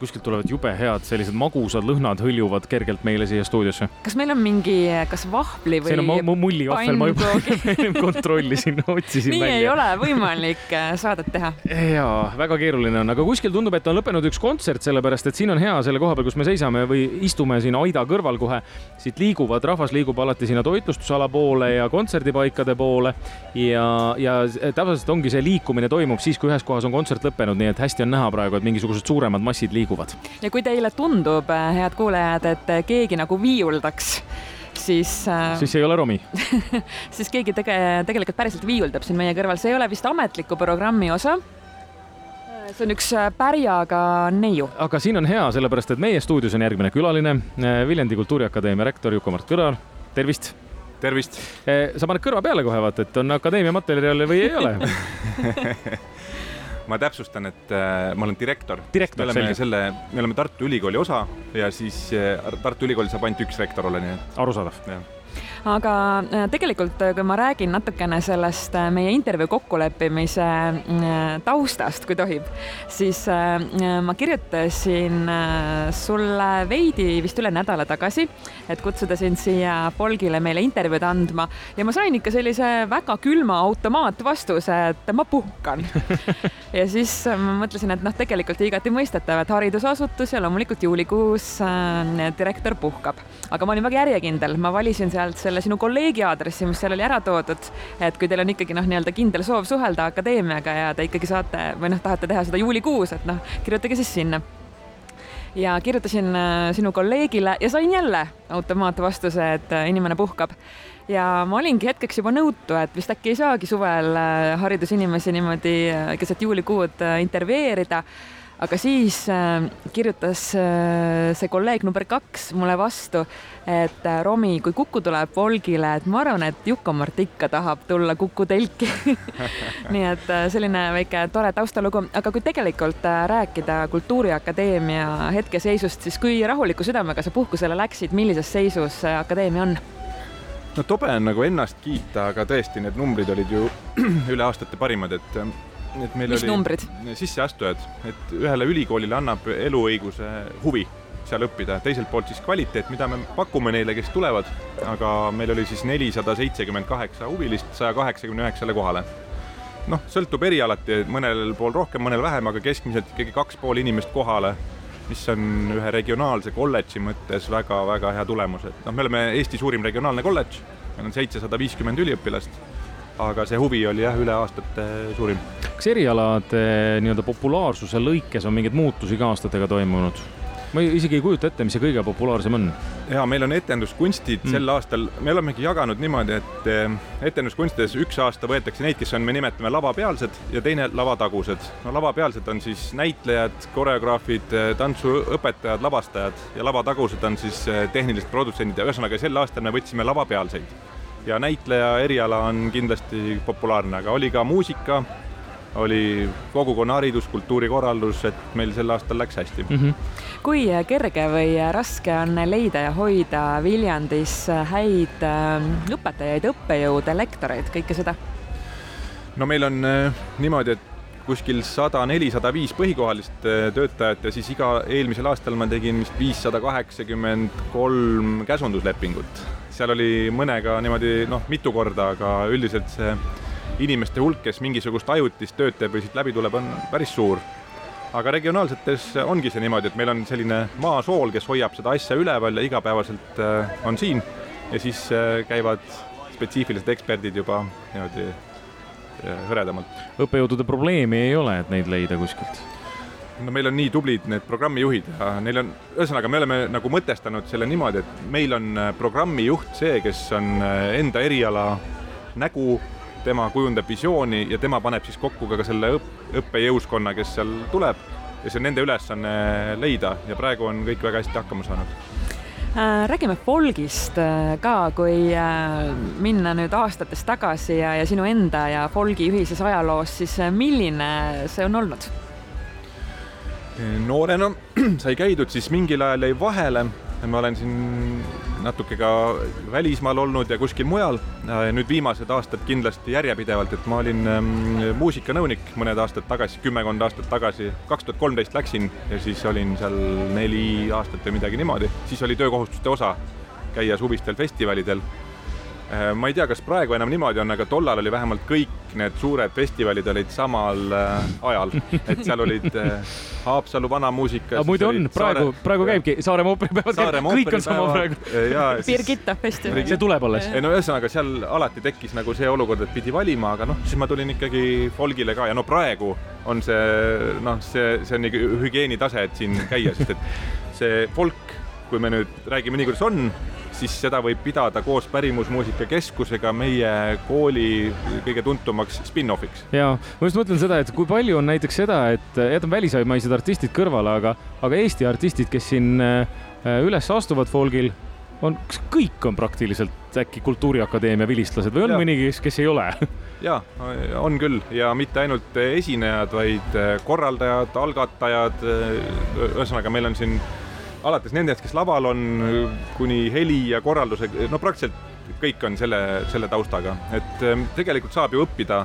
kuskilt tulevad jube head sellised magusad lõhnad hõljuvad kergelt meile siia stuudiosse. kas meil on mingi, kas vahvli või? see on mullivahvel, ma juba kontrollisin, otsisin nii välja. ei ole võimalik äh, saadet teha. jaa, väga keeruline on, aga kuskil tundub, et on lõppenud üks kontsert, sellepärast et siin on hea selle koha peal, kus me seisame või istume siin aida kõrval kohe. siit liiguvad, rahvas liigub alati sinna toitlustusala poole ja kontserdipaikade poole ja, ja täpselt ongi see liikumine toimub siis, kui ühes kohas on kontsert lõppenud, nii et hästi on näha praegu, et mingisugused suuremad massid liiguvad liiguvad. ja kui teile tundub, äh, head kuulajad, et äh, keegi nagu viiuldaks, siis äh.... siis ei ole Romi siis keegi tege-, tegelikult päriselt viiuldab siin meie kõrval, see ei ole vist ametliku programmi osa äh, see on üks pärjaga neiu. aga siin on hea, sellepärast et meie stuudios on järgmine külaline, Viljandi Kultuuriakadeemia rektor Juku-Mart Kõlar, tervist. tervist. sa paned kõrva peale kohe vaata, et on akadeemia materjale või ei ole ma täpsustan, et äh, ma olen direktor. direktor, me oleme selle, me oleme Tartu Ülikooli osa ja siis äh, Tartu Ülikoolil saab ainult üks rektor olla, nii et. arusaadav aga äh, tegelikult, äh, kui ma räägin natukene sellest äh, meie intervjuu kokkuleppimise taustast, kui tohib, siis ma kirjutasin sulle veidi vist üle nädala tagasi, et kutsuda sind siia Folgile meile intervjuud andma. Ja ma sain ikka sellise väga külma automaatvastuse, et ma puhkan. Ja siis ma mõtlesin, et noh, tegelikult igati mõistetav, et haridusasutus ja loomulikult juulikuus direktor puhkab, aga ma olin väga järjekindel, ma valisin sealt selle sinu kolleegi aadressi, mis seal oli ära toodud. et kui teil on ikkagi noh, nii-öelda kindel soov suhelda akadeemiaga ja te ikkagi saate või noh, tahate teha seda juulikuus, et noh, kirjutage siis sinna ja kirjutasin äh, sinu kolleegile ja sain jälle automaatvastuse, et äh, inimene puhkab. ja ma olingi hetkeks juba nõutu, et vist äkki ei saagi suvel äh, haridusinimesi niimoodi keset juulikuud intervjueerida aga siis äh, kirjutas äh, see kolleeg number kaks mulle vastu, et äh, Romi, kui Kuku tuleb Volgile, et ma arvan, et Juku-Mart ikka tahab tulla Kuku telki nii et selline väike tore taustalugu, aga kui tegelikult rääkida Kultuuriakadeemia hetkeseisust, siis kui rahuliku südamega sa puhkusele läksid, millises seisus akadeemia on? no tobe on nagu ennast kiita, aga tõesti, need numbrid olid ju üle aastate parimad, et et meil mis numbrid? sisseastujad, et ühele ülikoolile annab eluõiguse huvi seal õppida, teiselt poolt siis kvaliteet, mida me pakume neile, kes tulevad, aga meil oli siis nelisada seitsekümmend kaheksa huvilist saja kaheksakümne üheksale kohale. noh, sõltub erialati, mõnel pool rohkem, mõnel vähem, aga keskmiselt ikkagi kaks pool inimest kohale, mis on ühe regionaalse kolledži mõttes väga-väga hea tulemus, et noh, me oleme Eesti suurim regionaalne kolledž, meil on seitsesada viiskümmend üliõpilast aga see huvi oli jah, üle aastate suurim. Kas erialade nii-öelda populaarsuse lõikes on mingeid muutusi ka aastatega toimunud? ma isegi ei kujuta ette, mis see kõige populaarsem on. ja meil on etenduskunstid mm. sel aastal, me olemegi jaganud niimoodi, et eh, etenduskunstides üks aasta võetakse neid, kes on, me nimetame lavapealsed ja teine lavatagused. no lavapealsed on siis näitlejad, koreograafid, eh, tantsuõpetajad, lavastajad ja lavatagused on siis eh, tehnilised produtsendid ja ühesõnaga sel aastal me võtsime lavapealseid ja näitleja eriala on kindlasti populaarne, aga oli ka muusika, oli kogukonnaharidus, kultuurikorraldus, et meil sel aastal läks hästi mm. -hmm. kui kerge või raske on leida ja hoida Viljandis häid ähm, õpetajaid, õppejõude, lektoreid, kõike seda? no meil on äh, niimoodi, et kuskil sada neli, sada viis põhikohalist äh, töötajat ja siis iga eelmisel aastal ma tegin vist viissada kaheksakümmend kolm käsunduslepingut seal oli mõnega niimoodi noh, mitu korda, aga üldiselt see inimeste hulk, kes mingisugust ajutist tööd teeb või siit läbi tuleb, on päris suur. aga regionaalsetes ongi see niimoodi, et meil on selline maasool, kes hoiab seda asja üleval ja igapäevaselt äh, on siin ja siis äh, käivad spetsiifilised eksperdid juba niimoodi äh, hõredamalt. õppejõudude probleemi ei ole, et neid leida kuskilt no meil on nii tublid need programmijuhid ja neil on, ühesõnaga, me oleme nagu mõtestanud selle niimoodi, et meil on programmijuht see, kes on enda eriala nägu, tema kujundab visiooni ja tema paneb siis kokku ka selle õp-, õppejõuskonna, kes seal tuleb ja see on nende ülesanne leida ja praegu on kõik väga hästi hakkama saanud äh, räägime folgist ka, kui minna nüüd aastates tagasi ja, ja sinu enda ja folgi ühises ajaloos, siis milline see on olnud? noorena sai käidud, siis mingil ajal jäi vahele. ma olen siin natuke ka välismaal olnud ja kuskil mujal. nüüd viimased aastad kindlasti järjepidevalt, et ma olin ähm, muusikanõunik mõned aastad tagasi, kümmekond aastat tagasi, kaks tuhat kolmteist läksin ja siis olin seal neli aastat või midagi niimoodi, siis oli töökohustuste osa käia suvistel festivalidel. Äh, ma ei tea, kas praegu enam niimoodi on, aga tollal oli vähemalt kõik need suured festivalid olid samal äh, ajal, et seal olid äh, Haapsalu vanamuusika. muide on, praegu, praegu käibki Saaremaa ooperipäevad, kõik on sama praegu. Birgitta festival. see tuleb alles. ei no ühesõnaga, seal alati tekkis nagu see olukord, et pidi valima, aga noh, siis ma tulin ikkagi folgile ka ja no praegu on see noh, see, see on nagu hügieenitase, et siin käia, sest et see folk, kui me nüüd räägime nii, kuidas on, siis seda võib pidada koos Pärimusmuusika Keskusega meie kooli kõige tuntumaks spin-offiks. ja ma just mõtlen seda, et kui palju on näiteks seda, et jätame välismaised artistid kõrvale, aga, aga Eesti artistid, kes siin äh, üles astuvad folgil, on, kas kõik on praktiliselt äkki Kultuuriakadeemia vilistlased või on ja. mõni, kes, kes ei ole? ja on küll ja mitte ainult esinejad, vaid äh, korraldajad, algatajad. Äh, ühesõnaga, meil on siin alates nendest, kes laval on, kuni heli ja korralduse, no praktiliselt kõik on selle, selle taustaga, et ähm, tegelikult saab ju õppida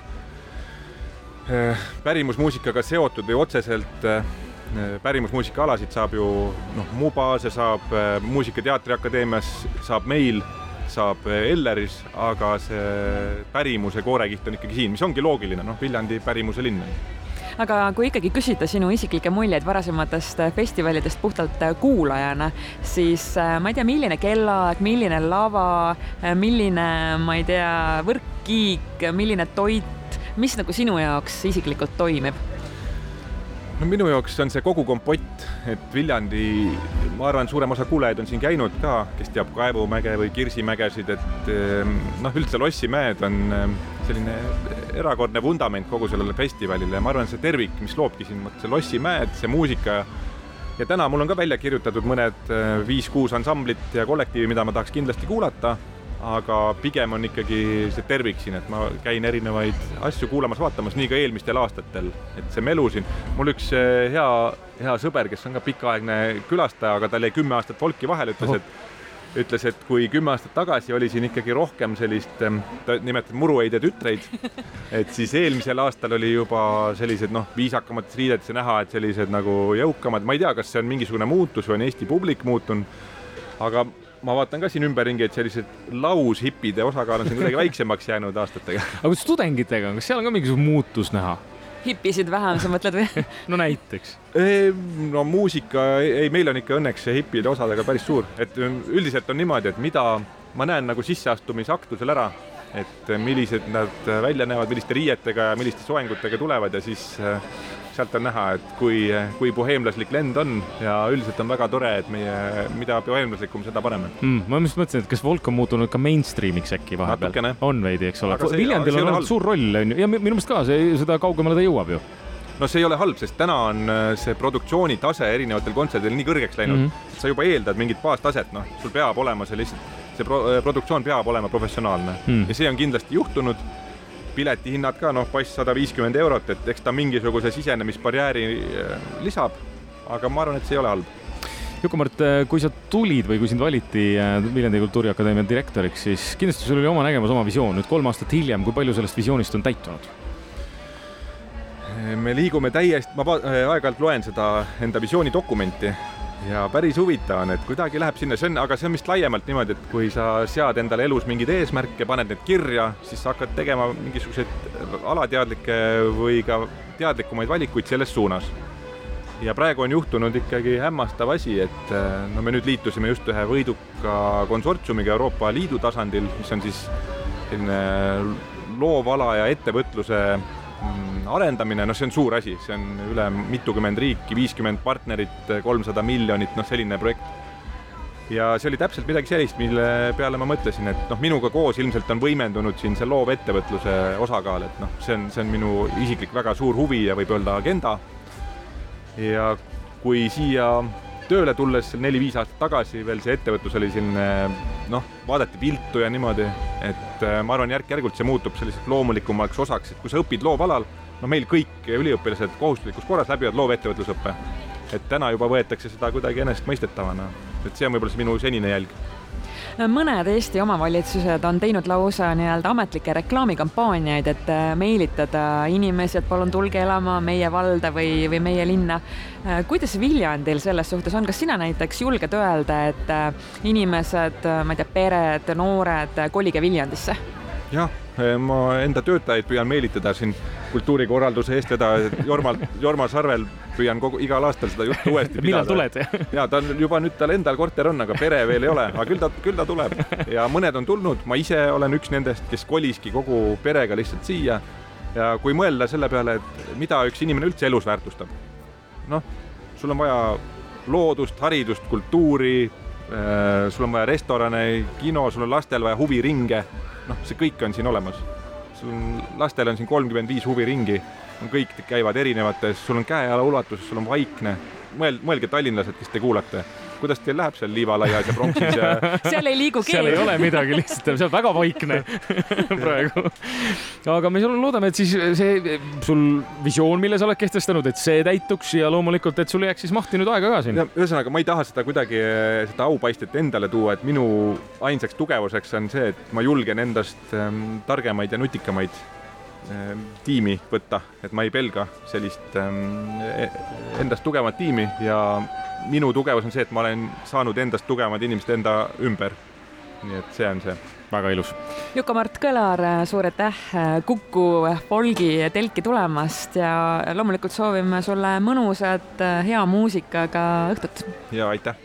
äh, pärimusmuusikaga seotud või otseselt äh, pärimusmuusikaalasid saab ju noh, Mubase saab äh, Muusika- Teatriakadeemias, saab meil, saab Elleris, aga see pärimuse koorekiht on ikkagi siin, mis ongi loogiline, noh, Viljandi pärimuse linn aga kui ikkagi küsida sinu isiklikke muljeid varasematest festivalidest puhtalt kuulajana, siis äh, ma ei tea, milline kellaaeg, milline lava, milline, ma ei tea, võrkkiik, milline toit, mis nagu sinu jaoks isiklikult toimib? no minu jaoks on see kogu kompott, et Viljandi, ma arvan, suurem osa kuulajaid on siin käinud ka, kes teab Kaevumäge või Kirsimägesid, et noh, üldse Lossimäed on selline erakordne vundament kogu sellele festivalile. Ja ma arvan, see tervik, mis loobki siin, see Lossimäed, see muusika ja täna mul on ka välja kirjutatud mõned ehm, viis-kuus ansamblit ja kollektiivi, mida ma tahaks kindlasti kuulata aga pigem on ikkagi see tervik siin, et ma käin erinevaid asju kuulamas-vaatamas, nii ka eelmistel aastatel, et see melu siin, mul üks eh, hea, hea sõber, kes on ka pikaaegne külastaja, aga tal jäi kümme aastat folki vahele, ütles, et ütles, et kui kümme aastat tagasi oli siin ikkagi rohkem sellist, ta nimetab muruheide tütreid, et siis eelmisel aastal oli juba sellised noh, viisakamates riidetes näha, et sellised nagu jõukamad, ma ei tea, kas see on mingisugune muutus või on Eesti publik muutunud, aga ma vaatan ka siin ümberringi, et sellised laushippide osakaal on siin kuidagi väiksemaks jäänud aastatega. aga kuidas tudengitega on, kas seal on ka mingisugune muutus näha? Hipisid vähem, sa mõtled või no näiteks. no muusika, ei, meil on ikka õnneks see hipide osadega päris suur, et üldiselt on niimoodi, et mida ma näen nagu sisseastumisaktusel ära, et millised nad välja näevad, milliste riietega ja milliste soengutega tulevad ja siis sealt on näha, et kui, kui boheemlaslik lend on ja üldiselt on väga tore, et meie, mida boheemlaslikum, seda parem mm,. ma just mõtlesin, et kas Volk on muutunud ka mainstream'iks äkki vahepeal? on veidi, eks ole. Viljandil on olnud suur roll, on ju, ja minu meelest ka see, seda kaugemale ta jõuab ju no see ei ole halb, sest täna on äh, see produktsiooni tase erinevatel kontsertidel nii kõrgeks läinud mm, -hmm. sa juba eeldad mingit baastaset, noh, sul peab olema see lihtsalt, see pro äh, produktsioon peab olema professionaalne mm. ja see on kindlasti juhtunud piletihinnad ka noh, pass sada viiskümmend eurot, et eks ta mingisuguse sisenemisbarjääri äh, lisab, aga ma arvan, et see ei ole halb. Juku-Mart, äh, kui sa tulid või kui sind valiti äh, Viljandi Kultuuriakadeemia direktoriks, siis kindlasti sul oli oma nägemus, oma visioon. nüüd kolm aastat hiljem, kui palju sellest visioonist on täitunud? me liigume täiesti, ma aeg-ajalt loen seda enda visioonidokumenti ja päris huvitav on, et kuidagi läheb sinna, see on, aga see on vist laiemalt niimoodi, et kui sa sead endale elus mingeid eesmärke, paned need kirja, siis sa hakkad tegema mingisuguseid alateadlikke või ka teadlikumaid valikuid selles suunas. ja praegu on juhtunud ikkagi hämmastav asi, et no me nüüd liitusime just ühe võiduka konsortsiumiga Euroopa Liidu tasandil, mis on siis selline loovala ja ettevõtluse arendamine, noh, see on suur asi, see on üle mitukümmend riiki, viiskümmend partnerit, kolmsada miljonit, noh, selline projekt. ja see oli täpselt midagi sellist, mille peale ma mõtlesin, et noh, minuga koos ilmselt on võimendunud siin see loovettevõtluse osakaal, et noh, see on, see on minu isiklik väga suur huvi ja võib öelda agenda. ja kui siia tööle tulles neli-viis aastat tagasi veel see ettevõtlus oli selline noh, vaadati viltu ja niimoodi, et äh, ma arvan, järk-järgult see muutub selliseks loomulikumaks osaks, et kui sa õpid loovalal, no meil kõik üliõpilased kohustuslikus korras läbivad loovettevõtlusõppe. et täna juba võetakse seda kuidagi enesestmõistetavana, et see on võib-olla see minu senine jälg mõned Eesti omavalitsused on teinud lausa nii-öelda ametlikke reklaamikampaaniaid, et meelitada inimesi, et palun tulge elama meie valda või, või meie linna. kuidas Viljandil selles suhtes on, kas sina näiteks julged öelda, et inimesed, ma ei tea, pered, noored, kolige Viljandisse? jah, ma enda töötajaid püüan meelitada siin kultuurikorralduse eestvedaja Jormalt, Jorma Sarvel püüan kogu, igal aastal seda juttu uuesti millal tuled? ja ta on juba nüüd, tal endal korter on, aga pere veel ei ole, aga küll ta, küll ta tuleb ja mõned on tulnud, ma ise olen üks nendest, kes koliski kogu perega lihtsalt siia. ja kui mõelda selle peale, et mida üks inimene üldse elus väärtustab, noh, sul on vaja loodust, haridust, kultuuri, sul on vaja restorane, kino, sul on lastel vaja huviringe noh, see kõik on siin olemas. Sul on, lastel on siin kolmkümmend viis huviringi, kõik käivad erinevates, sul on käeala ulatuses, sul on vaikne. mõel-, mõelge, tallinlased, kes te kuulate kuidas teil läheb seal Liivalaias ja Pronksi ja seal ei liigu keegi. seal ei ole midagi lihtsalt, see on väga vaikne praegu. aga me loodame, et siis see sul visioon, mille sa oled kehtestanud, et see täituks ja loomulikult, et sul jääks siis mahti nüüd aega ka siin. ühesõnaga, ma ei taha seda kuidagi, seda aupaistet endale tuua, et minu ainsaks tugevuseks on see, et ma julgen endast ähm, targemaid ja nutikamaid tiimi võtta, et ma ei pelga sellist ähm, e-, endast tugevat tiimi ja minu tugevus on see, et ma olen saanud endast tugevamad inimesed enda ümber. nii et see on see. väga ilus. Juku-Mart Kõlar, suur aitäh Kuku folgi telki tulemast ja loomulikult soovime sulle mõnusat hea muusikaga õhtut. ja aitäh